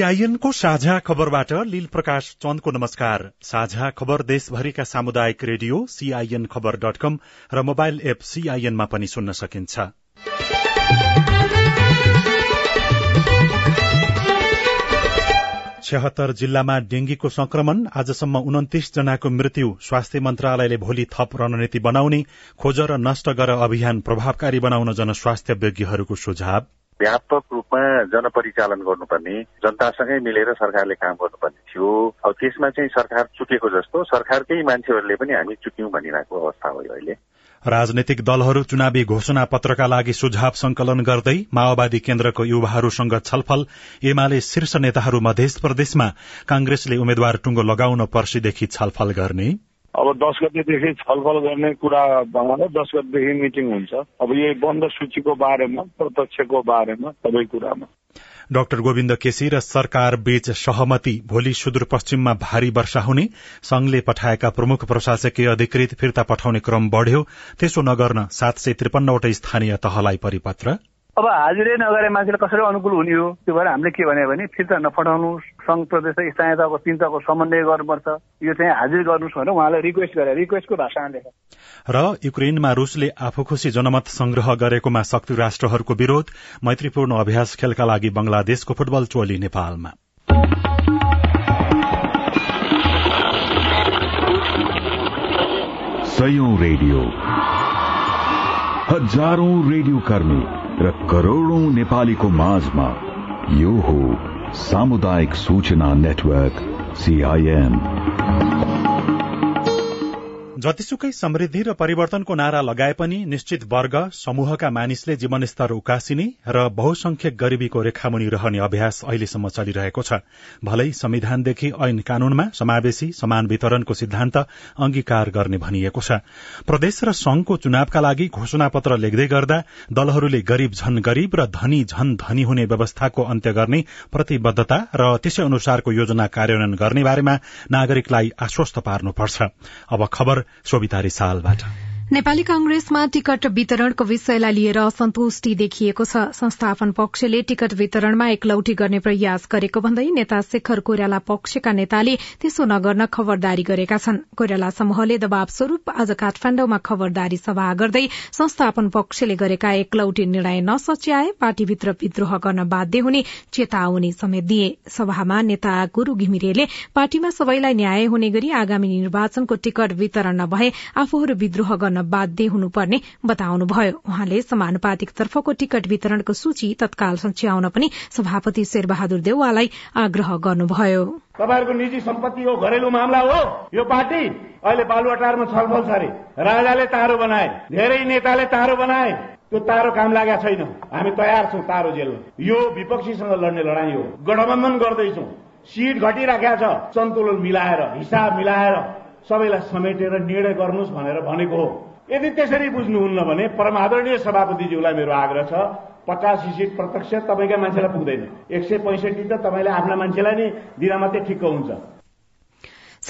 सीआईएनको साझा खबरबाट लील प्रकाश चन्दको नमस्कार। साझा खबर देशभरिका सामुदायिक radio CIN Khabar dot com र मोबाइल एप सीआईएनमा पनि सुन्न सकिन्छ। छहत्तर जिल्लामा डेंगीको संक्रमण आजसम्म उन्तिस जनाको मृत्यु स्वास्थ्य मन्त्रालयले भोलि थप रणनीति बनाउने खोज र नष्ट गर अभियान प्रभावकारी बनाउन जनस्वास्थ्य विज्ञहरूको सुझाव। व्यापक रूपमा जनपरिचालन गर्नुपर्ने जनतासँगै मिलेर सरकारले काम गर्नुपर्ने थियो। अब त्यसमा चाहिँ सरकार चुकेको जस्तो सरकारकै मान्छेहरूले पनि हामी चुक्यौं भनिरहेको अवस्था हो अहिले। राजनैतिक दलहरू चुनावी घोषणा पत्रका लागि सुझाव संकलन गर्दै माओवादी केन्द्रको युवाहरूसँग छलफल एमाले शीर्ष नेताहरू मध्य प्रदेशमा कांग्रेसले उम्मेद्वार टुङ्गो लगाउन पर्सीदेखि छलफल गर्ने। अब दस गतेदेखि छलफल गर्ने कुरा भएर दस गतेदेखि मिटिङ हुन्छ। अब यही बन्द सूचीको बारेमा प्रत्यक्षको बारेमा सबै कुरामा। डाक्टर गोविन्द केसी र सरकार बीच सहमति भोलि सुदूरपश्चिममा भारी वर्षा हुने संघले पठाएका प्रमुख प्रशासकीय अधिकृत फिर्ता पठाउने क्रम बढ़्यो। त्यसो नगर्न सात सय त्रिपन्नवटा स्थानीय तहलाई परिपत्र। अब हाजिरै नगरे मान्छेले कसरी अनुकूल हुने हो? त्यो भएर हामीले के भने भने फिर्ता नपठाउनु संघ प्रदेश स्थानीय तहको तिन तहको समन्वय गर्नुपर्छ। यो चाहिँ हाजिर गर्नुहोस् भनेर उहाँलाई रिक्वेस्ट गरे रिक्वेस्टको भाषामा लेख र युक्रेनमा रूसले आफू खुशी जनमत संग्रह गरेकोमा शक्ति राष्ट्रहरूको विरोध मैत्रीपूर्ण अभ्यास खेलका लागि बंगलादेशको फुटबल टोली नेपालमा। रेडियो। हजारौं रेडियो कर्मी र करोड़ौं नेपालीको माझमा यो हो सामुदायिक सूचना नेटवर्क सीआईएन जतिसुकै समृद्धि र परिवर्तनको नारा लगाए पनि निश्चित वर्ग समूहका मानिसले जीवनस्तर उकासिने र बहुसंख्यक गरीबीको रेखामुनि रहने अभ्यास अहिलेसम्म चलिरहेको छ। भलै संविधानदेखि ऐन कानूनमा समावेशी समान वितरणको सिद्धान्त अंगीकार गर्ने भनिएको छ। प्रदेश र संघको चुनावका लागि घोषणा पत्र लेख्दै गर्दा दलहरूले गरीब झन गरीब र धनी झन धनी हुने व्यवस्थाको अन्त्य गर्ने प्रतिबद्धता र त्यसै अनुसारको योजना कार्यान्वयन गर्ने बारेमा नागरिकलाई आश्वस्त पार्नुपर्छ। अब खबर सोभिता रिसालबाट नेपाली कांग्रेसमा टिकट वितरणको विषयलाई लिएर असन्तुष्टि देखिएको छ। संस्थापन पक्षले टिकट वितरणमा एकलौटी गर्ने प्रयास गरेको भन्दै नेता शेखर कोइराला पक्षका नेताले त्यसो नगर्न खबरदारी गरेका छन्। कोइराला समूहले दबाव स्वरूप आज काठमाण्डुमा खबरदारी सभा गर्दै संस्थापन पक्षले गरेका एकलौटी निर्णय नसच्याए पार्टीभित्र विद्रोह गर्न बाध्य हुने चेतावनी समेत दिए। सभामा नेता गुरू घिमिरेले पार्टीमा सबैलाई न्याय हुने गरी आगामी निर्वाचनको टिकट वितरण नभए आफूहरू विद्रोह गर्न बाध्य हुनुपर्ने बताउनुभयो। उहाँले समानुपातिक तर्फको टिकट वितरणको सूची तत्काल सच्याउन पनि सभापति शेरबहादुर देउवालाई आग्रह गर्नुभयो। तपाईँहरूको निजी सम्पत्ति हो घरेलु मामला हो। यो पार्टी अहिले बालुवाटारमा छलफल छ अरे। राजाले तारो बनाए धेरै नेताले तारो बनाए। त्यो तारो काम लागेको छैन। हामी तयार छौँ तारो जेल्न यो विपक्षीसँग लड्ने लडाई हो। गठबन्धन गर्दैछौ। सिट घटिराखेका छ। सन्तुलन मिलाएर हिसाब मिलाएर सबैलाई समेटेर निर्णय गर्नुहोस् भनेर भनेको हो। यदि त्यसरी बुझ्नुहुन्न भने परमादरणीय सभापतिज्यूलाई मेरो आग्रह छ पचासी सिट प्रत्यक्ष तपाईँका मान्छेलाई पुग्दैन। एक सय पैँसठी त तपाईँले आफ्ना मान्छेलाई नै दिन मात्रै ठिक्क हुन्छ।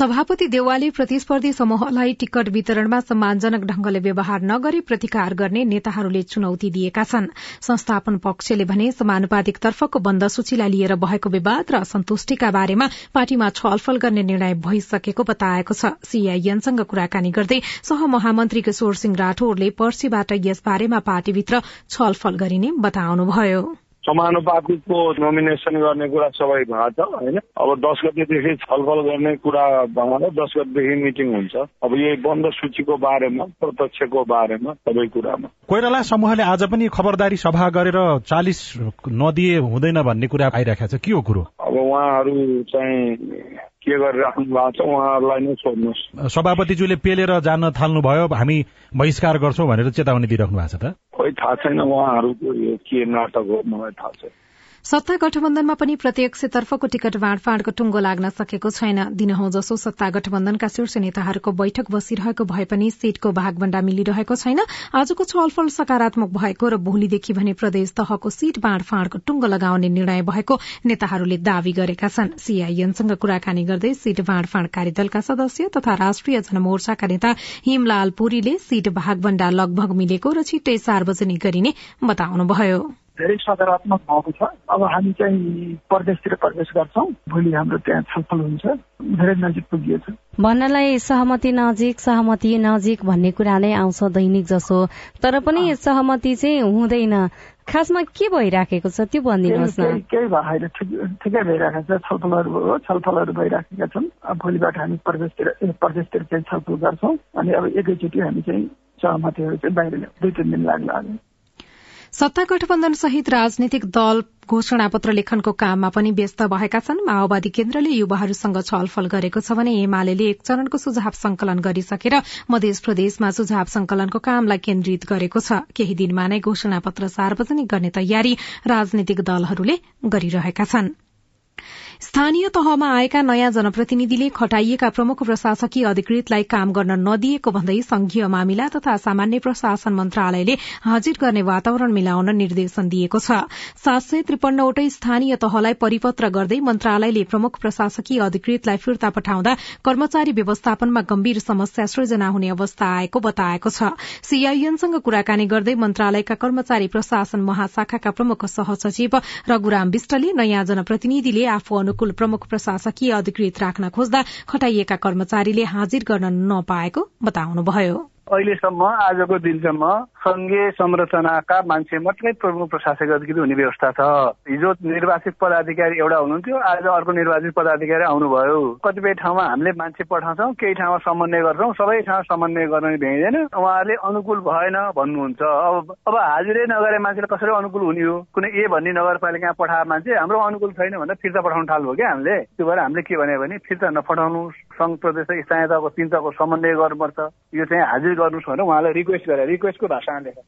सभापति देवालले प्रतिस्पर्धी समूहलाई टिकट वितरणमा सम्मानजनक ढंगले व्यवहार नगरी प्रतिकार गर्ने नेताहरूले चुनौती दिएका छन्। संस्थापन पक्षले भने समानुपातिक तर्फको बन्द सूचीलाई लिएर भएको विवाद र असन्तुष्टिका बारेमा पार्टीमा छलफल गर्ने निर्णय भइसकेको बताएको छ। सीआईएनसँग कुराकानी गर्दै सहमहामन्त्री किशोर सिंह राठौरले पर्सीबाट यस बारेमा पार्टीभित्र छलफल गरिने बताउनुभयो। समानुपातिकको नोमिनेसन गर्ने कुरा सबै भएको छ होइन? अब दस गतेदेखि छलफल गर्ने कुरा भएर दस गतेदेखि मिटिङ हुन्छ। अब यही बन्द सूचीको बारेमा प्रत्यक्षको बारेमा सबै कुरामा। कोइराला समूहले आज पनि खबरदारी सभा गरेर चालिस नदिए हुँदैन भन्ने कुरा आइरहेको छ। के हो कुरो? अब उहाँहरू चाहिँ के गरिराख्नु भएको छ उहाँहरूलाई नै सोध्नुहोस् सभापतिज्यूले पेलेर जान थाल्नुभयो हामी बहिष्कार गर्छौँ भनेर चेतावनी दिइराख्नु भएको छ त? खोइ थाहा छैन उहाँहरूको यो के नाटक हो मलाई थाहा छैन। सत्ता गठबन्धनमा पनि प्रत्यक्षतर्फको टिकट बाँडफाँडको टुङ्गो लाग्न सकेको छैन। दिनहौ जसो सत्ता गठबन्धनका शीर्ष नेताहरूको बैठक बसिरहेको भए पनि सीटको भागभण्डा मिलिरहेको छैन। आजको छलफल सकारात्मक भएको र भोलिदेखि भने प्रदेश तहको सीट बाँडफाँडको टुङ्गो लगाउने निर्णय भएको नेताहरूले दावी गरेका छन्। सीआईएनसँग कुराकानी गर्दै सीट बाँडफाँड कार्यदलका सदस्य तथा राष्ट्रिय जनमोर्चाका नेता हिमलाल पुरीले सीट भागभण्डा लगभग मिलेको र छिट्टै सार्वजनिक गरिने बताउनुभयो। धेरै सकारात्मक भएको छ। अब हामी चाहिँ प्रदेशतिर प्रवेश गर्छौँ। भोलि हाम्रो त्यहाँ छलफल हुन्छ। धेरै नजिक पुगिएछ। भन्नलाई सहमति नजिक सहमति नजिक भन्ने कुरा नै आउँछ दैनिक जसो। तर पनि सहमति चाहिँ हुँदैन। खासमा के भइराखेको छ त्यो भनिदिनुहोस् न। केही भएन ठिकै भइरहेको छ। छलफलहरू हो छलफलहरू भइराखेका छन्। भोलिबाट हामी प्रदेशतिर प्रदेशतिर चाहिँ छलफल गर्छौँ। अनि अब एकैचोटि हामी चाहिँ सहमतिहरू चाहिँ बाहिर दुई तिन दिन लाग्ला। सत्ता गठबन्धन सहित राजनीतिक दल घोषणा पत्र लेखनको काममा पनि व्यस्त भएका छन्। माओवादी केन्द्रले युवाहरूसँग छलफल गरेको छ भने एमाले एक चरणको सुझाव संकलन गरिसकेर मध्य प्रदेशमा सुझाव संकलनको कामलाई केन्द्रित गरेको छ। केही दिनमा नै घोषणा पत्र सार्वजनिक गर्ने तयारी राजनीतिक दलहरूले गरिरहेका छनृ। स्थानीय तहमा आएका नयाँ जनप्रतिनिधिले खटाइएका प्रमुख प्रशासकीय अधिकृतलाई काम गर्न नदिएको भन्दै संघीय मामिला तथा सामान्य प्रशासन मन्त्रालयले हाजिर गर्ने वातावरण मिलाउन निर्देशन दिएको छ। सात सय त्रिपन्नवटै स्थानीय तहलाई परिपत्र गर्दै मन्त्रालयले प्रमुख प्रशासकीय अधिकृतलाई फिर्ता पठाउँदा कर्मचारी व्यवस्थापनमा गम्भीर समस्या सृजना हुने अवस्था आएको बताएको छ। सीआईएनसँग कुराकानी गर्दै मन्त्रालयका कर्मचारी प्रशासन महाशाखाका प्रमुख सहसचिव रघुराम विष्टले नयाँ जनप्रतिनिधिले आफू अनुकूल प्रमुख प्रशासकीय अधिकृत राख्न खोज्दा खटाइएका कर्मचारीले हाजिर गर्न नपाएको बताउनुभयो। अहिलेसम्म आजको दिनसम्म संघीय संरचनाका मान्छे मात्रै प्रमुख प्रशासक अधिकारी हुने व्यवस्था छ। हिजो निर्वाचित पदाधिकारी एउटा हुनुहुन्थ्यो आज अर्को निर्वाचित पदाधिकारी आउनुभयो। कतिपय ठाउँमा हामीले मान्छे पठाउँछौँ केही ठाउँमा समन्वय गर्छौँ सबै ठाउँ समन्वय गर्न भ्याइँदैन उहाँहरूले अनुकूल भएन भन्नुहुन्छ। अब अब हाजिरै नगरे मान्छेले कसरी अनुकूल हुने हो? कुनै ए भन्ने नगरपालिका पठाए मान्छे हाम्रो अनुकूल छैन भन्दा फिर्ता पठाउन थाल्नुभयो क्या हामीले। त्यो भएर हामीले के भन्यो भने फिर्ता नपठाउनु सङ्घ प्रदेश स्थानीय तहको तिन तहको समन्वय गर्नुपर्छ। यो चाहिँ हाजिर गर्नुहोस् भनेर उहाँलाई रिक्वेस्ट गरे। रिक्वेस्टको भाषामा लेख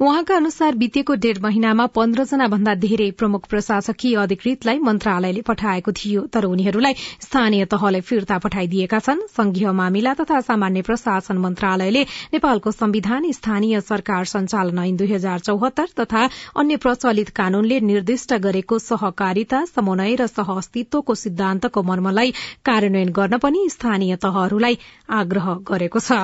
उहाँका अनुसार बितेको डेढ़ महिनामा पन्ध्रजना भन्दा धेरै प्रमुख प्रशासकीय अधिकृतलाई मन्त्रालयले पठाएको थियो तर उनीहरूलाई स्थानीय तहलाई फिर्ता पठाइदिएका छन्। संघीय मामिला तथा सामान्य प्रशासन मन्त्रालयले नेपालको संविधान स्थानीय सरकार सञ्चालन ऐन दुई हजार चौहत्तर तथा अन्य प्रचलित कानूनले निर्दिष्ट गरेको सहकारिता समन्वय र सह अस्तित्वको सिद्धान्तको मर्मलाई कार्यान्वयन गर्न पनि स्थानीय तहहरूलाई आग्रह गरेको छ।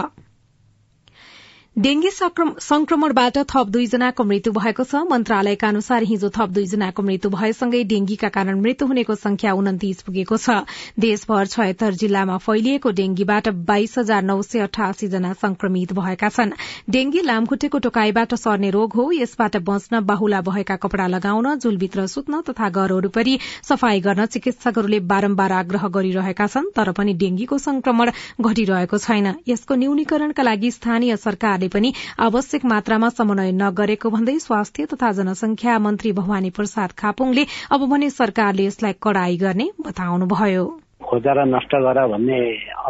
डेंगी संक्रमणबाट थप दुईजनाको मृत्यु भएको छ। मन्त्रालयका अनुसार हिजो थप दुईजनाको मृत्यु भएसँगै डेंगीका कारण मृत्यु हुनेको संख्या उन्तिस पुगेको छ। देशभर छयत्तर जिल्लामा फैलिएको डेंगीबाट बाइस हजार नौ सय अठासी जना संक्रमित भएका छन्। डेंगी लामखुट्टेको टोकाईबाट सर्ने रोग हो। यसबाट बच्न बाहुला भएका कपड़ा लगाउन झुलभित्र सुत्न तथा घर वरिपरि सफाई गर्न चिकित्सकहरूले बारम्बार आग्रह गरिरहेका छन् तर पनि डेंगीको संक्रमण घटिरहेको छैन। यसको न्यूनीकरणका लागि स्थानीय सरकार सरकारले पनि आवश्यक मात्रामा समन्वय नगरेको भन्दै स्वास्थ्य तथा जनसंख्या मन्त्री भवानी प्रसाद खापुङले अब भने सरकारले यसलाई कड़ाई गर्ने बताउनुभयो। खोजा र नष्ट गर भन्ने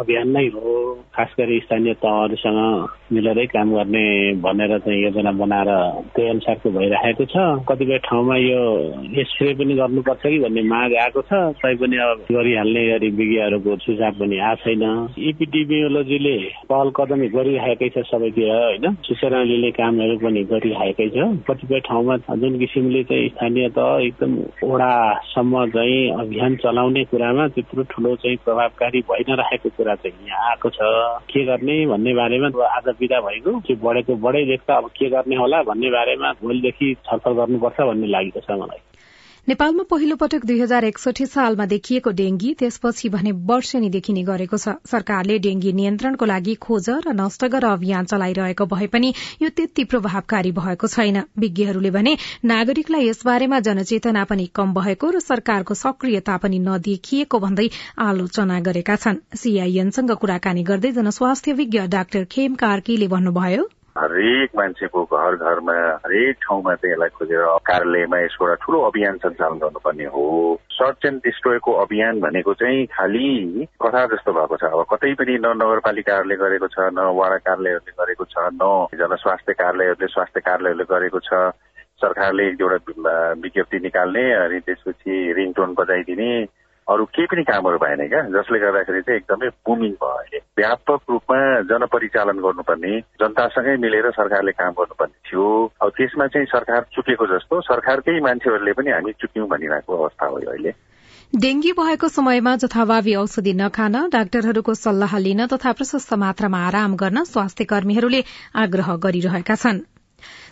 अभियान नै हो खास गरी स्थानीय तहहरूसँग मिलेरै काम गर्ने भनेर चाहिँ योजना बनाएर त्यही अनुसारको भइरहेको छ। कतिपय ठाउँमा यो स्प्रे पनि गर्नुपर्छ कि भन्ने माग आएको छ। तै पनि अब गरिहाल्ने गरी विज्ञहरूको सुझाव पनि आएको छैन। इपिडिमियोलोजीले पहल कदमी गरिरहेकै छ सबैतिर होइन? सूचना लिने कामहरू पनि गरिरहेकै छ। कतिपय ठाउँमा जुन किसिमले चाहिँ स्थानीय तह एकदम ओडासम्म चाहिँ अभियान चलाउने कुरामा त्यत्रो ठुलो चाहिँ प्रभावकारी भइ नरहेको कुरा चाहिँ यहाँ आएको छ। के गर्ने भन्ने बारेमा आज विदा भएको। त्यो बढेको बढै देख्दा अब के गर्ने होला भन्ने बारेमा भोलिदेखि छलफल गर्नुपर्छ भन्ने लागेको छ मलाई। नेपालमा पहिलो पटक दुई हजार एकसठी सालमा देखिएको डेंगी त्यसपछि भने वर्षेनी देखिने गरेको छ। सरकारले डेंगी नियन्त्रणको लागि खोज र नष्ट गर अभियान चलाइरहेको भए पनि यो त्यति प्रभावकारी भएको छैन। विज्ञहरूले भने नागरिकलाई यसबारेमा जनचेतना पनि कम भएको र सरकारको सक्रियता पनि नदेखिएको भन्दै आलोचना गरेका छन्। सीआईएनसँग कुराकानी गर्दै जनस्वास्थ्य विज्ञ डाक्टर खेम कार्कीले भन्नुभयो हरेक मान्छेको घर घरमा हरेक ठाउँमा चाहिँ यसलाई खोजेर कार्यालयमा यसको एउटा ठुलो अभियान सञ्चालन गर्नुपर्ने हो। सर्च एन्ड डिस्ट्रोयको अभियान भनेको चाहिँ खालि कथा जस्तो भएको छ। अब कतै पनि न नगरपालिकाहरूले गरेको छ न वडा कार्यालयहरूले गरेको छ न जनस्वास्थ्य कार्यालयहरूले स्वास्थ्य कार्यालयहरूले गरेको छ। सरकारले एउटा विज्ञप्ति निकाल्ने अनि त्यसपछि रिङटोन बजाइदिने। अरू केही पनि कामहरू भएन क्या। जसले गर्दाखेरि चाहिँ एकदमै बुमिङ भयो अहिले। व्यापक रूपमा जनपरिचालन गर्नुपर्ने जनतासँगै मिलेर सरकारले काम गर्नुपर्ने थियो। अब त्यसमा चाहिँ सरकार चुकेको जस्तो सरकारकै मान्छेहरूले पनि हामी चुक्यौं भनिरहेको अवस्था हो अहिले। डेंगी भएको समयमा जथाभावी औषधि नखान डाक्टरहरूको सल्लाह लिन तथा प्रशस्त मात्रामा आराम गर्न स्वास्थ्य कर्मीहरूले आग्रह गरिरहेका छनृ।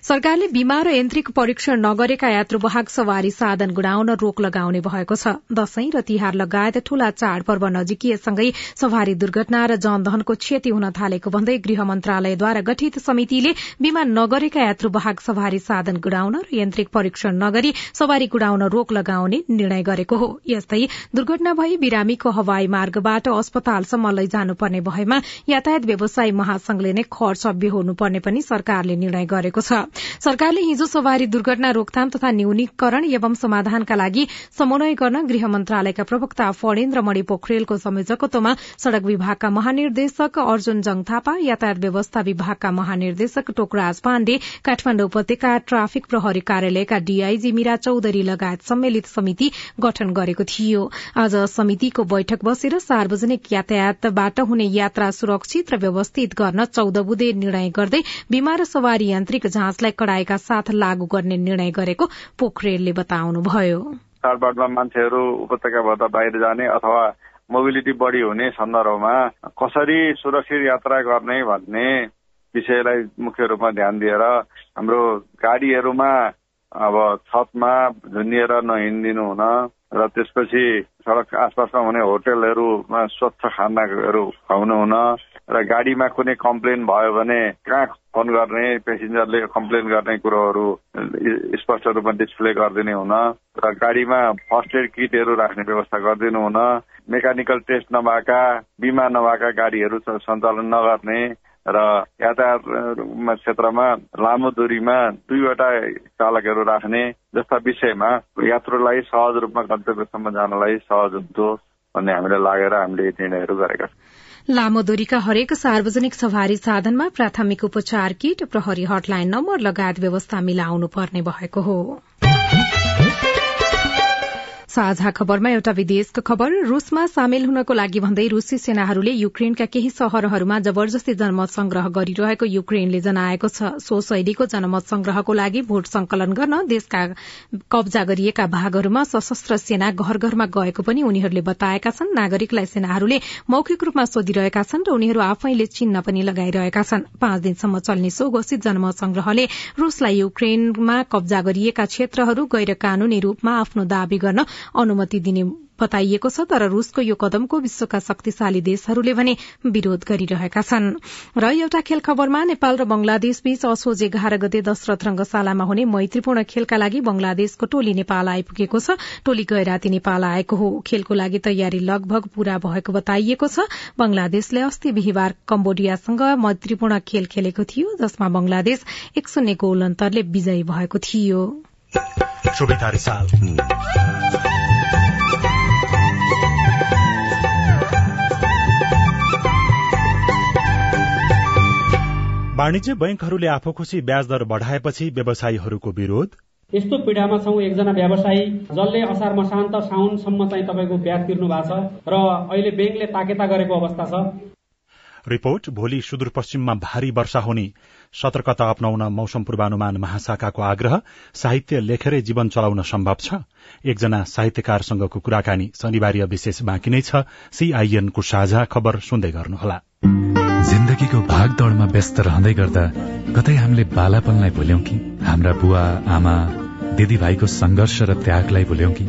सरकारले बीमा र यन्त्रिक परीक्षण नगरेका यात्रुवाहक सवारी साधन गुडाउन रोक लगाउने भएको छ। दशैं र तिहार लगायत ठूला चाडपर्व नजिकिएसँगै सवारी दुर्घटना र जनधनको क्षति हुन थालेको भन्दै गृह मन्त्रालयद्वारा गठित समितिले बीमा नगरेका यात्रुवाहक सवारी साधन गुडाउन र यन्त्रिक परीक्षण नगरी सवारी गुडाउन रोक लगाउने निर्णय गरेको हो। यस्तै दुर्घटना भई बिरामीको हवाई मार्गबाट अस्पतालसम्म लैजानुपर्ने भएमा यातायात व्यवसायी महासंघले नै खर्च बेहोर्नुपर्ने पनि सरकारले निर्णय गरेको छ। सरकारले हिजो सवारी दुर्घटना रोकथाम तथा न्यूनीकरण एवं समाधानका लागि समन्वय गर्न गृह मन्त्रालयका प्रवक्ता फणेन्द्र मणि पोखरेलको संयोजकत्वमा सड़क विभागका महानिर्देशक अर्जुन जङ थापा यातायात व्यवस्था विभागका महानिर्देशक टोकराज पाण्डे काठमाण्डु उपत्यका ट्राफिक प्रहरी कार्यालयका डीआईजी मीरा चौधरी लगायत सम्मिलित समिति गठन गरेको थियो। आज समितिको बैठक बसेर सार्वजनिक यातायातबाट हुने यात्रा सुरक्षित र व्यवस्थित गर्न चौध बुधे निर्णय गर्दै बीमा र सवारी यान्त्रिक जाँच लाई कड़ाईका साथ लागू गर्ने निर्णय गरेको पोखरेलले बताउनुभयो। चाडबाडमा मान्छेहरू उपत्यकाबाट बाहिर जाने अथवा मोबिलिटी बढी हुने सन्दर्भमा कसरी सुरक्षित यात्रा गर्ने भन्ने विषयलाई मुख्य रूपमा ध्यान दिएर हाम्रो गाडीहरूमा अब छतमा झुन्डिएर नहिँडिदिनु हुन र त्यसपछि सडक आसपासमा हुने होटेलहरूमा स्वच्छ खानाहरू खुवाउनु हुन र गाडीमा कुनै कम्प्लेन भयो भने कहाँ फोन गर्ने पेसेन्जरले कम्प्लेन गर्ने कुरोहरू स्पष्ट रूपमा डिस्प्ले गरिदिने हुन र गाडीमा फर्स्ट एड किटहरू राख्ने व्यवस्था गरिदिनु हुन। मेकानिकल टेस्ट नभएका बिमा नभएका गाडीहरू सञ्चालन नगर्ने र यातायात क्षेत्रमा लामो दूरीमा दुईवटा चालकहरू राख्ने जस्ता विषयमा यात्रुलाई सहज रूपमा गन्तव्यसम्म जानलाई सहज हुन्थ्यो भन्ने हामीलाई लागेर हामीले निर्णयहरू गरेका छौँ। लामो दूरीका हरेक सार्वजनिक सवारी साधनमा प्राथमिक उपचार किट प्रहरी हटलाइन नम्बर लगायत व्यवस्था मिलाउनु पर्ने भएको हो। साझा खबरमा एउटा विदेशको खबर। रूसमा सामेल हुनको लागि भन्दै रूसी सेनाहरूले युक्रेनका केही शहरहरूमा जबरजस्ती जनमत संग्रह गरिरहेको युक्रेनले जनाएको छ। सो शैलीको जनमत संग्रहको लागि भोट संकलन गर्न देशका कब्जा गरिएका भागहरूमा सशस्त्र सेना घर घरमा गएको पनि उनीहरूले बताएका छन्। नागरिकलाई सेनाहरूले मौखिक रूपमा सोधिरहेका छन् र उनीहरू आफैले चिन्ह पनि लगाइरहेका छन्। पाँच दिनसम्म चल्ने सो घोषित जनमत संग्रहले रूसलाई युक्रेनमा कब्जा गरिएका क्षेत्रहरू गैर कानूनी रूपमा आफ्नो दावी गर्न अनुमति दिने बताइएको छ तर रूसको यो कदमको विश्वका शक्तिशाली देशहरूले भने विरोध गरिरहेका छन्। र एउटा खेल खबरमा नेपाल र बंगलादेश बीच असोज एघार गते दशरथ रंगशालामा हुने मैत्रीपूर्ण खेलका लागि बंगलादेशको टोली नेपाल आइपुगेको छ। टोली गए राति नेपाल आएको हो। खेलको लागि तयारी लगभग पूरा भएको बताइएको छ। बंगलादेशले अस्ति बिहिबार कम्बोडियासँग मैत्रीपूर्ण खेल खेलेको थियो जसमा बंगलादेश एक शून्य गोल अन्तरले विजयी भएको थियो। वाणिज्य बैंकहरूले आफू खुशी ब्याज दर बढ़ाएपछि व्यवसायीहरूको विरोध? यस्तो पीडामा छौँ एकजना व्यवसायी जसले असार मसान्त साउनसम्म चाहिँ तपाईँको ब्याज तिर्नु भएको छ र अहिले ब्याङ्कले ताकेता गरेको अवस्था छ। रिपोर्ट भोलि सुदूरपश्चिममा भारी वर्षा हुने। सतर्कता अप्नाउन मौसम पूर्वानुमान महाशाखाको आग्रह। साहित्य लेखेरै जीवन चलाउन सम्भव छ। एकजना साहित्यकारसँगको कुराकानी शनिबार विशेष बाँकी नै छ। सीआईएनको साझा खबर सुन्दै गर्नुहोला। जिन्दगीको भागदौड़मा व्यस्त रहँदै गर्दा कतै हामीले बालापनलाई भुल्यौं कि? हाम्रा बुवा आमा दिदी भाइको संघर्ष र त्यागलाई भुल्यौं कि?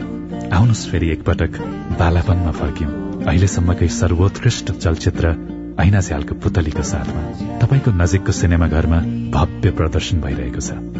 आउनुहोस् फेरि एकपटक बालापनमा फर्क्यौं। अहिलेसम्मकै सर्वोत्कृष्ट चलचित्र ऐना झ्यालको पुतलीको साथमा। तपाईँको नजिकको सिनेमा घरमा भव्य प्रदर्शन भइरहेको छ।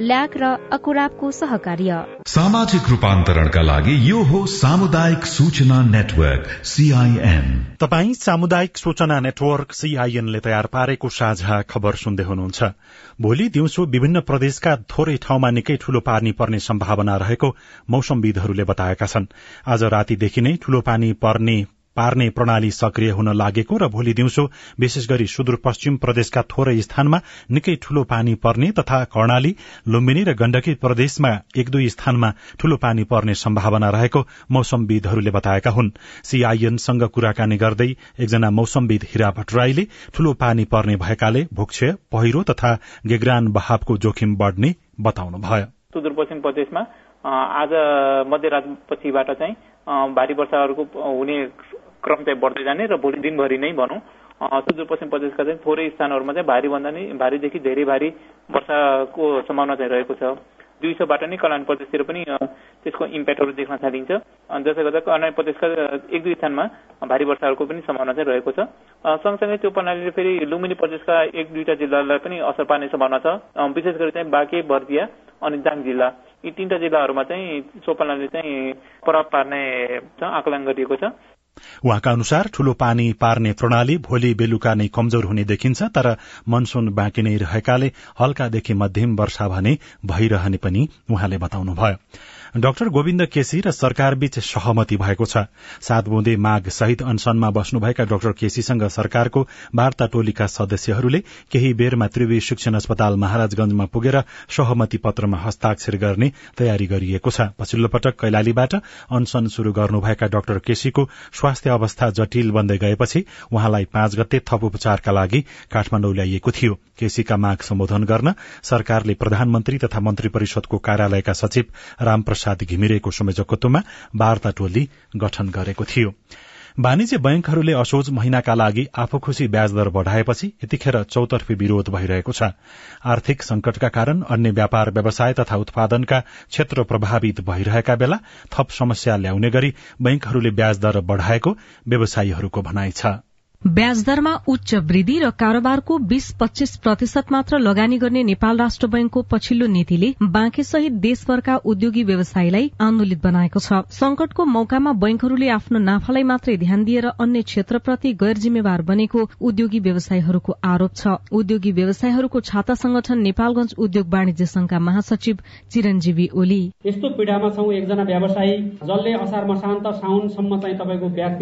ल्याक र अकुराबको सहकार्य। सामाजिक रूपान्तरणका लागि यो हो सामुदायिक सूचना नेटवर्क सीआईएन तपाई सामुदायिक सूचना नेटवर्क सीआईएन ले तयार पारेको साझा खबर सुन्दै हुनुहुन्छ। भोलि दिउँसो विभिन्न प्रदेशका थोरै ठाउँमा निकै ठूलो पानी पर्ने सम्भावना रहेको मौसमविदहरूले बताएका छन्। आज रातीदेखि नै ठूलो पानी पर्ने पार्ने प्रणाली सक्रिय हुन लागेको र भोलि दिउँसो विशेष गरी सुदूरपश्चिम प्रदेशका थोरै स्थानमा निकै ठूलो पानी पर्ने तथा कर्णाली लुम्बिनी र गण्डकी प्रदेशमा एक दुई स्थानमा ठूलो पानी पर्ने सम्भावना रहेको मौसमविदहरूले बताएका हुन्। सीआईएनसँग कुराकानी गर्दै एकजना मौसमविद हिरा भट्टराईले ठूलो पानी पर्ने भएकाले भूक्षय पहिरो तथा गेग्रान बहावको जोखिम बढ़ने बताउनुभयो। सुदूरपश्चिम प्रदेशमा आज मध्यरात पछिबाट चाहिँ भारी वर्षाहरूको हुने क्रम चाहिँ बढ्दै जाने र भोलि दिनभरि नै भनौँ। सुदूरपश्चिम प्रदेशका चाहिँ थोरै स्थानहरूमा चाहिँ भारी भन्दा नि भारीदेखि धेरै भारी वर्षाको सम्भावना चाहिँ रहेको छ। दुई नै कल्याण प्रदेशतिर पनि त्यसको इम्प्याक्टहरू देख्न थालिन्छ। जसले गर्दा कल्याण प्रदेशका एक दुई स्थानमा भारी वर्षाहरूको पनि सम्भावना चाहिँ रहेको छ। सँगसँगै त्यो प्रणालीले फेरि लुम्बिनी प्रदेशका एक दुईटा जिल्लालाई पनि असर पार्ने सम्भावना छ। विशेष गरी चाहिँ बाँके बर्दिया अनि जाङ जिल्ला। यी तीनटा जिल्लाहरूमा चाहिँ सो प्रणालीले चाहिँ प्रभाव पार्ने आकलन गरिएको छ। उहाँका अनुसार ठूलो पानी पार्ने प्रणाली भोलि बेलुका नै कमजोर हुने देखिन्छ तर मनसून बाँकी नै रहेकाले हल्कादेखि मध्यम वर्षा भने भइरहने पनि उहाँले बताउनुभयो। डाक्टर गोविन्द केसी र सरकारबीच सहमति भएको छ। सात बुँदे माग सहित अनसनमा बस्नुभएका डाक्टर केसीसँग सरकारको वार्ता टोलीका सदस्यहरूले केही बेरमा त्रिवी शिक्षण अस्पताल महाराजगंजमा पुगेर सहमति पत्रमा हस्ताक्षर गर्ने तयारी गरिएको छ। पछिल्लो पटक कैलालीबाट अनसन शुरू गर्नुभएका डाक्टर केसीको स्वास्थ्य अवस्था जटिल बन्दै गएपछि उहाँलाई पाँच गते थप उपचारका लागि काठमाडौँ ल्याइएको थियो। केसीका माग सम्बोधन गर्न सरकारले प्रधानमन्त्री तथा मन्त्री परिषदको कार्यालयका सचिव रामप्रसाद घिमिरेको संयोजकत्वमा वार्ता टोली गठन गरेको थियो। वाणिज्य बैंकहरूले असोज महिनाका लागि आफू खुशी ब्याज दर बढ़ाएपछि यतिखेर चौतर्फी विरोध भइरहेको छ। आर्थिक संकटका कारण अन्य व्यापार व्यवसाय तथा उत्पादनका क्षेत्र प्रभावित भइरहेका बेला थप समस्या ल्याउने गरी बैंकहरूले ब्याज दर बढ़ाएको व्यवसायीहरूको भनाइ छ। ब्याज दरमा उच्च वृद्धि र कारोबारको बीस पच्चीस प्रतिशत मात्र लगानी गर्ने नेपाल राष्ट्र बैंकको पछिल्लो नीतिले बाँके सहित देशभरका उद्योगी व्यवसायीलाई आन्दोलित बनाएको छ। संकटको मौकामा बैंकहरूले आफ्नो नाफालाई मात्रै ध्यान दिएर अन्य क्षेत्रप्रति गैर जिम्मेवार बनेको उद्योगी व्यवसायीहरूको आरोप छ। उद्योगी व्यवसायीहरूको छाता संगठन नेपालगंज उद्योग वाणिज्य संघका महासचिव चिरञ्जीवी ओली। यस्तो पीड़ामा एकजना व्यवसायी जसले असार मसान्त साउनसम्म चाहिँ तपाईँको ब्याज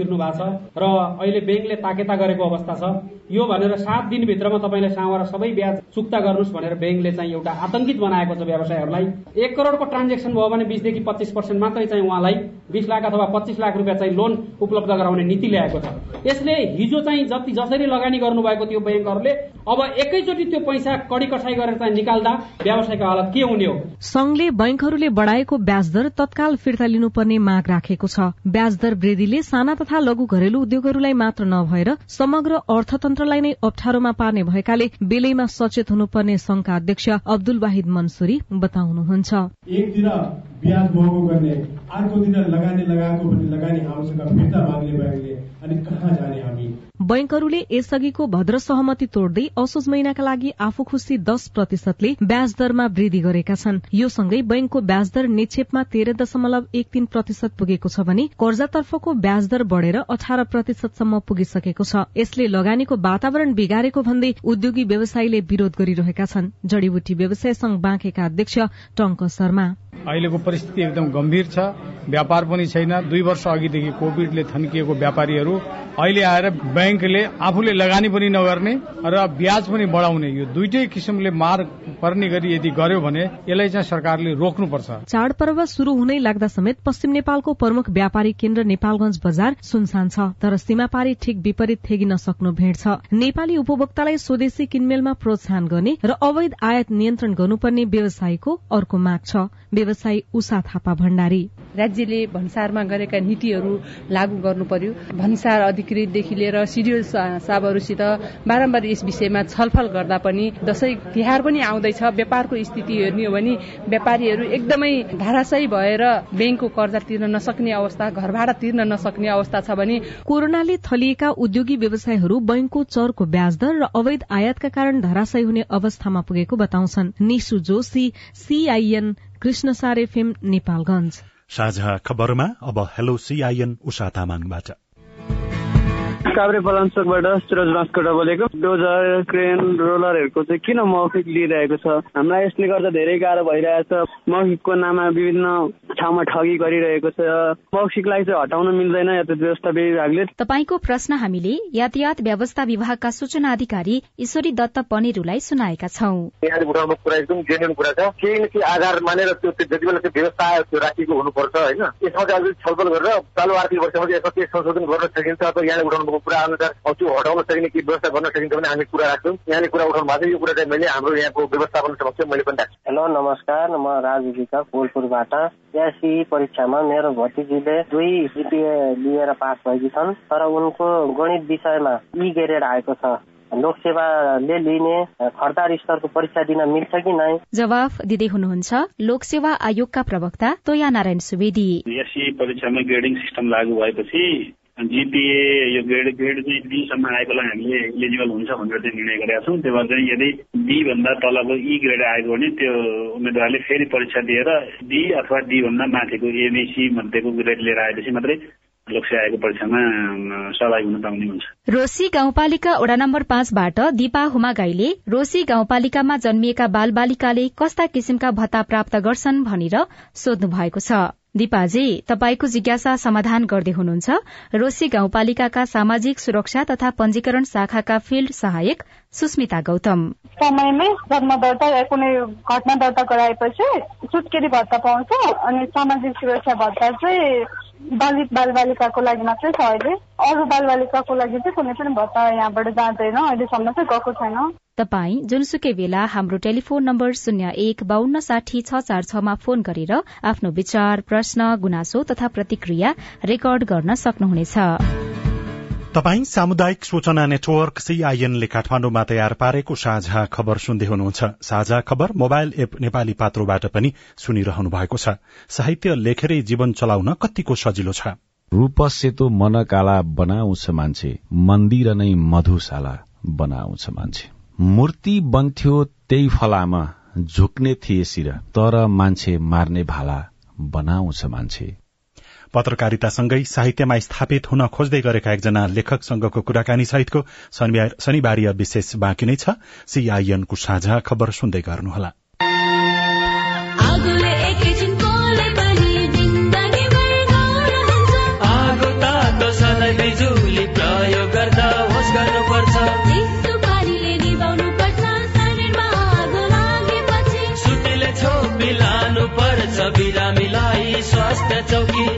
र अहिले ब्याङ्कले दर्ता गरेको अवस्था छ। यो भनेर सात दिनभित्रमा तपाईँले साँवर सबै ब्याज चुक्ता गर्नुहोस् भनेर ब्याङ्कले चाहिँ एउटा आतंकित बनाएको छ व्यवसायहरूलाई। एक करोडको ट्रान्जेक्सन भयो भने बिसदेखि पच्चिस पर्सेन्ट मात्रै चाहिँ उहाँलाई बिस लाख अथवा पच्चिस लाख रुपियाँ चाहिँ लोन उपलब्ध गराउने नीति ल्याएको छ। यसले हिजो चाहिँ जति जसरी लगानी गर्नुभएको थियो ब्याङ्कहरूले अब एकैचोटि त्यो पैसा कडी कसाई गरेर चाहिँ निकाल्दा व्यवसायको हालत के हुने हो? संघले बैंकहरूले बढ़ाएको ब्याज दर तत्काल फिर्ता लिनुपर्ने माग राखेको छ। ब्याज दर वृद्धिले साना तथा लघु घरेलु उद्योगहरूलाई मात्र नभएर समग्र अर्थतन्त्रलाई नै अप्ठ्यारोमा पार्ने भएकाले बेलैमा सचेत हुनुपर्ने संघका अध्यक्ष अब्दुल वाहिद मनसुरी बताउनुहुन्छ। एकतिर ब्याज महँगो गर्ने अर्को दिन लगानी लगाएको भने लगानी हामीसँग फिर्ता माग्ने अनि कहाँ जाने हामी? बैंकहरूले यसअघिको भद्र सहमति तोड्दै असोज महिनाका लागि आफू खुसी दश प्रतिशतले ब्याज दरमा वृद्धि गरेका छन्। यो सँगै बैंकको ब्याज दर निक्षेपमा तेह्र दशमलव एक तीन प्रतिशत पुगेको छ भने कर्जातर्फको ब्याज दर बढ़ेर अठार प्रतिशतसम्म पुगिसकेको छ। यसले लगानीको वातावरण बिगारेको भन्दै उद्योगी व्यवसायीले विरोध गरिरहेका छन्। जड़ीबुटी व्यवसाय संघ बाँकेका अध्यक्ष टंक शर्मा। अहिलेको परिस्थिति एकदम गम्भीर छ। व्यापार पनि छैन। दुई वर्ष अघिदेखि कोविडले थन्किएको व्यापारीहरू अहिले आएर ब्याङ्कले आफूले लगानी पनि नगर्ने र ब्याज पनि बढाउने यो दुइटै किसिमले मार पर्ने गरी यदि गर्यो भने यसलाई चाहिँ सरकारले रोक्नुपर्छ। चाडपर्व शुरू हुनै लाग्दा समेत पश्चिम नेपालको प्रमुख व्यापारिक केन्द्र नेपालगंज बजार सुनसान छ तर सीमापारी ठिक विपरीत थेगिन सक्नु भेट छ। नेपाली उपभोक्तालाई स्वदेशी किनमेलमा प्रोत्साहन गर्ने र अवैध आयात नियन्त्रण गर्नुपर्ने व्यवसायीको अर्को माग छ। व्यवसायी उषा थापा भण्डारी। राज्यले भन्सारमा गरेका नीतिहरू लागू गर्नु पर्यो। भन्सार अधिकृतदेखि लिएर सिडिओ साहबहरूसित बारम्बार यस विषयमा छलफल गर्दा पनि दशैं तिहार पनि आउँदैछ। व्यापारको स्थिति हेर्ने हो भने व्यापारीहरू एकदमै धाराशयी भएर ब्याङ्कको कर्जा तिर्न नसक्ने अवस्था घर तिर्न नसक्ने अवस्था छ भने कोरोनाले थलिएका उद्योगी व्यवसायहरू बैंकको चरको ब्याज दर र अवैध आयातका कारण धराशयी हुने अवस्थामा पुगेको बताउँछन्। निशु जोशी सीआईएन कृष्ण फिल्म नेपालगंज साझा खबरमा अब हेलो सीआईएन उषा तामाङबाट। काभ्रे पलाञ्चोकबाट सुरज बाँसकोटा बोलेको। डोजर क्रेन रोलरहरूको चाहिँ किन मौखिक लिइरहेको छ? हामीलाई यसले गर्दा धेरै गाह्रो भइरहेछ मौखिकको नाममा विभिन्न ठाउँमा ठगी गरिरहेको छ। मौखिकलाई चाहिँ हटाउन मिल्दैन यातायात व्यवस्था विभागले। तपाईँको प्रश्न हामीले यातायात व्यवस्था विभागका सूचना अधिकारी ईश्वरी दत्त पनेरूलाई सुनाएका छौं। यहाँले उठाउनु कुरा एकदम जेन्युन कुरा छ। केही न केही आधार मानेर त्यो जति बेला त्यो व्यवस्था त्यो राखिएको हुनुपर्छ होइन? यसमा चाहिँ छलफल गरेर चालु आर्थिक वर्षमा यसमा के संशोधन गर्न सकिन्छ। अथवा यहाँले उठाउनु कुरा अनुसार त्यो हटाउन सकिने के व्यवस्था गर्न सकिन्छ भने हामी कुरा राख्छौँ। यहाँले कुरा उठाउनु भएको छ। यो कुरा चाहिँ मैले हाम्रो यहाँको व्यवस्थापन समक्ष मैले पनि राख्छु हेलो नमस्कार। म राजु विका कोलपुरबाट। एससी परीक्षामा मेरो भतिजीले दुई जिपिए लिएर पास भएकी छन् तर उनको गणित विषयमा ई ग्रेड आएको छ। लोकसेवाले लिने खर्दार स्तरको परीक्षा दिन मिल्छ कि नै? जवाफ दिँदै हुनुहुन्छ। लोकसेवा आयोगका प्रवक्ता तोया नारायण सुवेदी। एससी परीक्षामा ग्रेडिङ सिस्टम लागू भएपछि जिपिए यो ग्रेड ग्रेड चाहिँ बीसम्म आएकोलाई हामीले इलिजिबल हुन्छ भनेर चाहिँ निर्णय गरेका छौँ। त्यो भएर चाहिँ यदि बी भन्दा तलको ई ग्रेड आएको भने त्यो उम्मेद्वारले फेरि परीक्षा दिएर डी अथवा डी भन्दा माथिको एबिसी मध्येको ग्रेड लिएर आएपछि मात्रै लोकसेवाको परीक्षामा रोसी गाउँपालिका वडा नम्बर पाँचबाट दिपा हुमागाईले रोसी गाउँपालिकामा जन्मिएका बाल बालिकाले कस्ता किसिमका भत्ता प्राप्त गर्छन् भनेर सोध्नु भएको छ। दिपाजी तपाईँको जिज्ञासा समाधान गर्दै हुनुहुन्छ। रोसी गाउँपालिकाका सामाजिक सुरक्षा तथा पंजीकरण शाखाका फिल्ड सहायक सुस्मिता गौतम। समयमै जन्म दर्ता या कुनै घटना दर्ता गराएपछि सुत्केरी भत्ता पाउँछ अनि सामाजिक सुरक्षा भत्ता चाहिँ दलित बाल बालिकाको लागि मात्रै छ अहिले। अरू बाल बालिकाको लागि चाहिँ कुनै पनि भत्ता यहाँबाट जाँदैन। अहिलेसम्म चाहिँ गएको छैन। तपाई जुनसुकै बेला हाम्रो टेलिफोन नम्बर शून्य एक बान्न साठी छ चार छमा फोन गरेर आफ्नो विचार प्रश्न गुनासो तथा प्रतिक्रिया रेकर्ड गर्न सक्नुहुनेछ। तपाई सामुदायिक सूचना नेटवर्क सीआईएनले काठमाडौँमा तयार पारेको साझा खबर सुन्दै हुनुहुन्छ। साझा खबर मोबाइल एप नेपाली पात्रोबाट पनि सुनिरहनु भएको छ। साहित्य लेखेरै जीवन चलाउन कतिको सजिलो छ। रूप सेतो मन काला बनाउँछ मान्छे मन्दिर नै मधुशाला बनाउँछ मान्छे। मूर्ति बन्थ्यो त्यही फलामा झुक्ने थिए शिर तर मान्छे मार्ने भाला बनाउँछ मान्छे। पत्रकारितासँगै साहित्यमा स्थापित हुन खोज्दै गरेका एकजना लेखकसँगको कुराकानी सहितको शनिबारीय विशेष बाँकी नै छ। सीआईएनको साझा खबर सुन्दै गर्नुहोला। बिरामीलाई स्वास्थ्य चौकी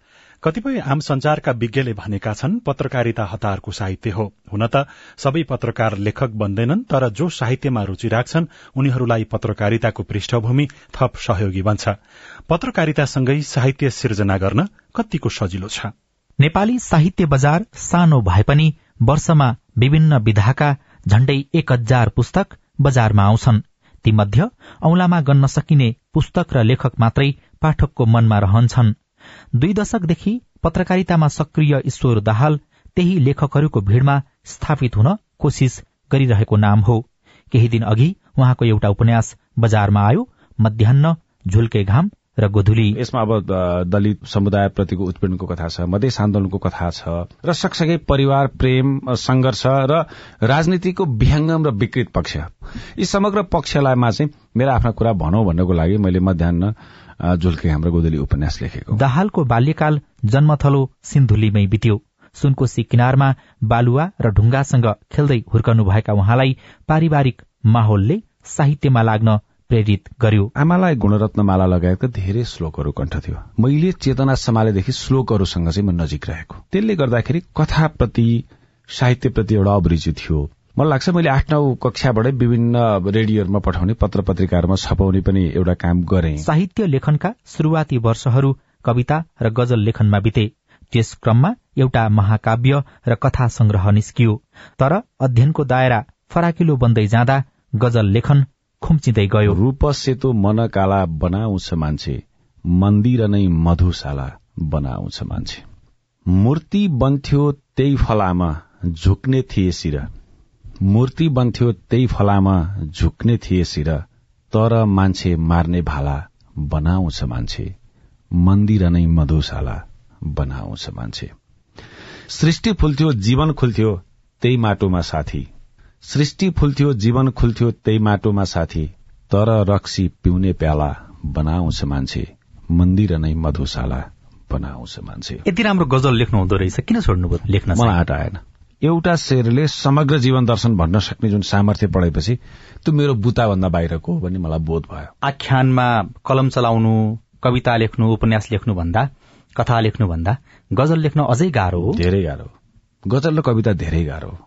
कतिपय आम संचारका विज्ञले भनेका छन् पत्रकारिता हतारको साहित्य हो। हुन त सबै पत्रकार लेखक बन्दैनन् तर जो साहित्यमा रूचि राख्छन् उनीहरूलाई पत्रकारिताको पृष्ठभूमि थप सहयोगी बन्छ। पत्रकारितासँगै साहित्य सिर्जना गर्न कतिको सजिलो छ। नेपाली साहित्य बजार सानो भए पनि वर्षमा विभिन्न विधाका झण्डै एक हजार पुस्तक बजारमा आउँछन्। तीमध्ये औंलामा गन्न सकिने पुस्तक र लेखक मात्रै पाठकको मनमा रहन्छन्। दुई दशकदेखि पत्रकारितामा सक्रिय ईश्वर दाहाल त्यही लेखकहरूको भीड़मा स्थापित हुन कोशिश गरिरहेको नाम हो। केही दिन अघि उहाँको एउटा उपन्यास बजारमा आयो मध्यान्न झुल्के घाम र गोधुली। यसमा अब दलित समुदायप्रतिको उत्पीड़नको कथा छ मधेस आन्दोलनको कथा छ र सँगसँगै परिवार प्रेम संघर्ष र राजनीतिको विहङ्गम र विकृत पक्ष। यी समग्र पक्षलाईमा चाहिँ मेरा आफ्ना कुरा भनौं भन्नको लागि मैले मध्यान्न झुल्के हाम्रो गोदली उपन्यास लेखेको। दाहालको बाल्यकाल जन्मथलो सिन्धुलीमै बित्यो। सुनकोशी किनारमा बालुवा र ढुङ्गासँग खेल्दै हुर्कनुभएका उहाँलाई पारिवारिक माहौलले साहित्यमा लाग्न प्रेरित गर्यो। आमालाई गुणरत्न माला लगाएका धेरै श्लोकहरू कण्ठ थियो। मैले चेतना सम्हालेदेखि श्लोकहरूसँग चाहिँ म नजिक रहेको। त्यसले गर्दाखेरि कथाप्रति साहित्यप्रति एउटा अभिरुचि थियो। मलाई लाग्छ मैले आठ नौ कक्षाबाटै विभिन्न रेडियोहरूमा पठाउने पत्र पत्रिकाहरूमा छपाउने पनि एउटा काम गरे। साहित्य लेखनका शुरूआती वर्षहरू कविता र गजल लेखनमा बिते। त्यस क्रममा एउटा महाकाव्य र कथा संग्रह निस्कियो। तर अध्ययनको दायरा फराकिलो बन्दै जाँदा गजल लेखन खुम्चिँदै गयो। रूप सेतो मन काला बनाउँछ मान्छे मन्दिर नै मधुशाला बनाउँछ मान्छे। मूर्ति बन्थ्यो त्यही फलामा झुक्ने थिए शिर। मूर्ति बन्थ्यो त्यही फलामा झुक्ने थिए शिर तर मान्छे मार्ने भाला बनाउँछ मान्छे मन्दिर नै मधुशाला बनाउँछ मान्छे। सृष्टि फुल्थ्यो जीवन खुल्थ्यो त्यही माटोमा साथी। सृष्टि फुल्थ्यो जीवन खुल्थ्यो त्यही माटोमा साथी। तर रक्सी पिउने प्याला बनाउँछ मान्छे मन्दिर नै मधुशाला बनाउँछ मान्छे। यति राम्रो गजल लेख्नु हुँदो रहेछ किन छोड्नुभयो? लेख्न मलाई आँट आएन। एउटा शेरले समग्र जीवन दर्शन भन्न सक्ने जुन सामर्थ्य पढेपछि त्यो मेरो बुताभन्दा बाहिरको हो भन्ने मलाई बोध भयो। आख्यानमा कलम चलाउनु कविता लेख्नु उपन्यास लेख्नु भन्दा कथा लेख्नु भन्दा गजल लेख्न अझै गाह्रो हो। धेरै गाह्रो गजल र कविता धेरै गाह्रो हो।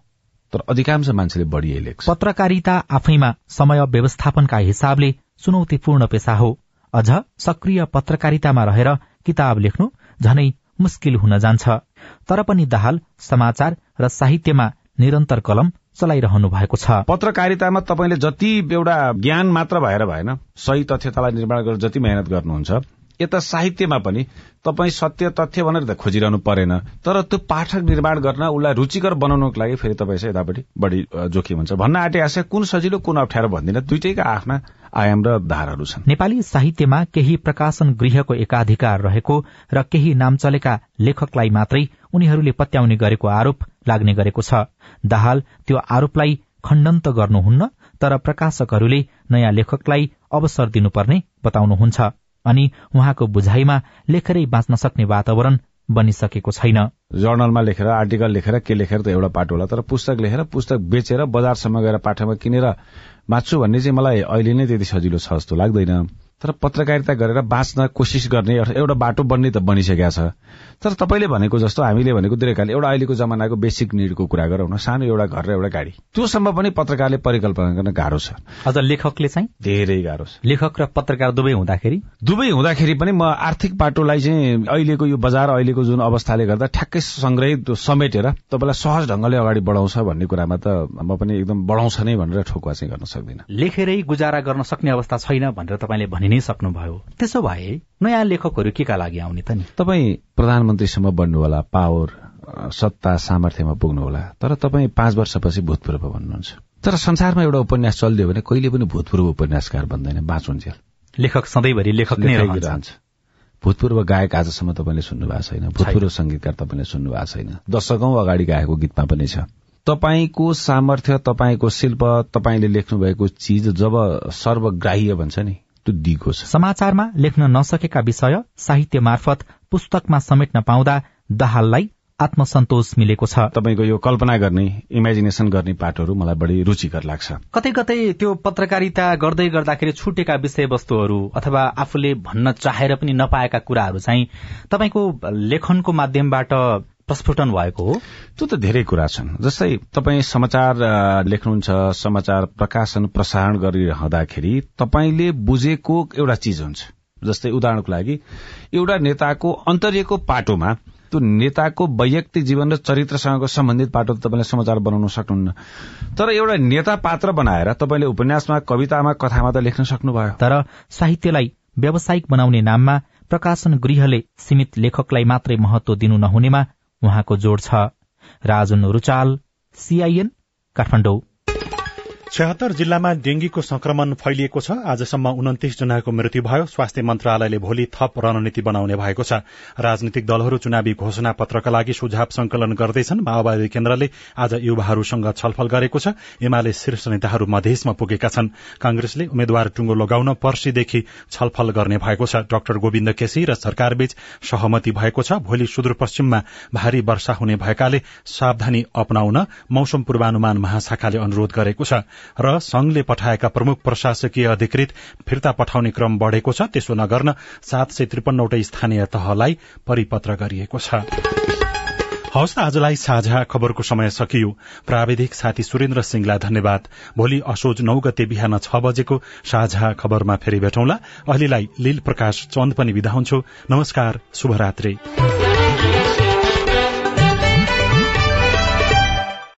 तर अधिकांश मान्छेले बढी लेख्छ। पत्रकारिता आफैमा समय व्यवस्थापनका हिसाबले चुनौतीपूर्ण पेसा हो। अझ सक्रिय पत्रकारितामा रहेर किताब लेख्नु झनै मुस्किल हुन जान्छ। तर पनि दाहाल समाचार र साहित्यमा निरन्तर कलम चलाइरहनु भएको छ। पत्रकारितामा तपाईँले जति एउटा ज्ञान मात्र भएर भएन सही तथ्यतालाई निर्माण गरेर जति मेहनत गर्नुहुन्छ यता साहित्यमा पनि तपाईँ सत्य तथ्य भनेर त खोजिरहनु परेन। तर त्यो पाठक निर्माण गर्न उसलाई रुचिकर बनाउनको लागि फेरि तपाईँ चाहिँ यतापट्टि बढी जोखिम हुन्छ। भन्न आँटे आशा कुन सजिलो कुन अप्ठ्यारो भन्दिनँ दुइटैका आफ्ना आयाम र धारहरू छन्। नेपाली साहित्यमा केही प्रकाशन गृहको एकाधिकार रहेको र केही नाम चलेका लेखकलाई मात्रै उनीहरूले पत्याउने गरेको आरोप लाग्ने गरेको छ। दाहाल त्यो आरोपलाई खण्डन त गर्नुहुन्न तर प्रकाशकहरूले नयाँ लेखकलाई अवसर दिनुपर्ने बताउनुहुन्छ। अनि उहाँको बुझाइमा लेखेरै बाँच्न सक्ने वातावरण बनिसकेको छैन। जर्नलमा लेखेर आर्टिकल लेखेर के लेखेर त एउटा पाटो होला तर पुस्तक लेखेर पुस्तक बेचेर बजारसम्म गएर पाठमा किनेर बाँच्छु भन्ने चाहिँ मलाई अहिले नै त्यति सजिलो छ जस्तो लाग्दैन। तर पत्रकारिता गरेर बाँच्न कोसिस गर्ने एउटा बाटो बन्ने त बनिसकेका छ। तर तपाईँले भनेको जस्तो हामीले भनेको दीर्घकाल एउटा अहिलेको जमानाको बेसिक निडको कुरा गरौँ न। सानो एउटा घर र एउटा गाडी। त्योसम्म पनि पत्रकारले परिकल्पना गर्न गाह्रो छ। अझ लेखकले चाहिँ? धेरै गाह्रो छ। लेखक र पत्रकार दुवै हुँदाखेरि? दुवै हुँदाखेरि पनि म आर्थिक पाटोलाई चाहिँ अहिलेको यो बजार अहिलेको जुन अवस्थाले गर्दा ठ्याक्कै संग्रहित समेटेर तपाईँलाई सहज ढंगले अगाडि बढाउँछ भन्ने कुरामा त म पनि एकदम बढाउँछ नै भनेर ठोकुवा चाहिँ गर्न सक्दिनँ। लेखेरै गुजारा गर्न सक्ने अवस्था छैन भनेर तपाईँले भनि नै सक्नुभयो। त्यसो भए नयाँ लेखकहरू के का लागि आउने त नि? तपाईँ प्रधानमन्त्रीसम्म बन्नु होला पावर सत्ता सामर्थ्यमा पुग्नु होला तर तपाईँ पाँच वर्षपछि भूतपूर्व भन्नुहुन्छ तर संसारमा एउटा उपन्यास चलिदियो भने कहिले पनि भूतपूर्व उपन्यासकार बन्दैन बाँचुन्जेल लेखक सधैँभरि लेखक नै रहन्छ। भूतपूर्व गायक आजसम्म तपाईँले सुन्नु भएको छैन। भूतपूर्व संगीतकार तपाईँले सुन्नु भएको छैन। दशकौं अगाडि गाएको गीतमा पनि छ। तपाईँको सामर्थ्य तपाईँको शिल्प तपाईँले लेख्नु भएको चिज जब सर्वग्राह्य भन्छ नि दिगो छ। समाचारमा लेख्न नसकेका विषय साहित्य मार्फत पुस्तकमा समेट्न पाउँदा दाहाललाई आत्मसन्तोष मिलेको छ। तपाईँको यो कल्पना गर्ने इमेजिनेसन गर्ने पाठहरू मलाई बढी रुचिकर लाग्छ। कतै कतै त्यो पत्रकारिता गर्दै गर्दाखेरि छुटेका विषयवस्तुहरू अथवा आफूले भन्न चाहेर पनि नपाएका कुराहरू चाहिँ तपाईँको लेखनको माध्यमबाट प्रस्फुटन भएको हो? त्यो त धेरै कुरा छन्। जस्तै तपाईँ समाचार लेख्नुहुन्छ समाचार प्रकाशन प्रसारण गरिरहँदाखेरि तपाईँले बुझेको एउटा चिज हुन्छ। जस्तै उदाहरणको लागि एउटा नेताको अन्तर्यको पाटोमा त्यो नेताको वैयक्तिक जीवन र चरित्रसँगको सम्बन्धित पाटो तपाईँले समाचार बनाउन सक्नुहुन्न। तर एउटा नेता पात्र बनाएर तपाईँले उपन्यासमा कवितामा कथामा त लेख्न सक्नुभयो। तर साहित्यलाई व्यावसायिक बनाउने नाममा प्रकाशन गृहले सीमित लेखकलाई मात्रै महत्व दिनु नहुनेमा उहाँको जोड़ छ। राजुन रुचाल सीआईएन काठमाडौँ। छहत्तर जिल्लामा डेंगीको संक्रमण फैलिएको छ। आजसम्म उन्तिस जनाको मृत्यु भयो। स्वास्थ्य मन्त्रालयले भोलि थप रणनीति बनाउने भएको छ। राजनीतिक दलहरू चुनावी घोषणा पत्रका लागि सुझाव संकलन गर्दैछन्। माओवादी केन्द्रले आज युवाहरूसँग छलफल गरेको छ। एमाले शीर्ष नेताहरू मधेसमा पुगेका छन्। कांग्रेसले उम्मेद्वार टुङ्गो लगाउन पर्सीदेखि छलफल गर्ने भएको छ। डाक्टर गोविन्द केसी र सरकारबीच सहमति भएको छ। भोलि सुदूरपश्चिममा भारी वर्षा हुने भएकाले सावधानी अपनाउन मौसम पूर्वानुमान महाशाखाले अनुरोध गरेको छ। र संघले पठाएका प्रमुख प्रशासकीय अधिकृत फिर्ता पठाउने क्रम बढ़ेको छ। त्यसो नगर्न सात सय त्रिपन्नवटै स्थानीय तहलाई परिपत्र गरिएको छ। हवस् आजलाई साझा खबरको समय सकियो। प्राविधिक साथी सुरेन्द्र सिंहलाई धन्यवाद। भोलि असोज नौ गते बिहान छ बजेको साझा खबरमा फेरि भेटौँला। अहिलेलाई लील प्रकाश चन्द पनि विदा हुन्छु। नमस्कार शुभरात्री।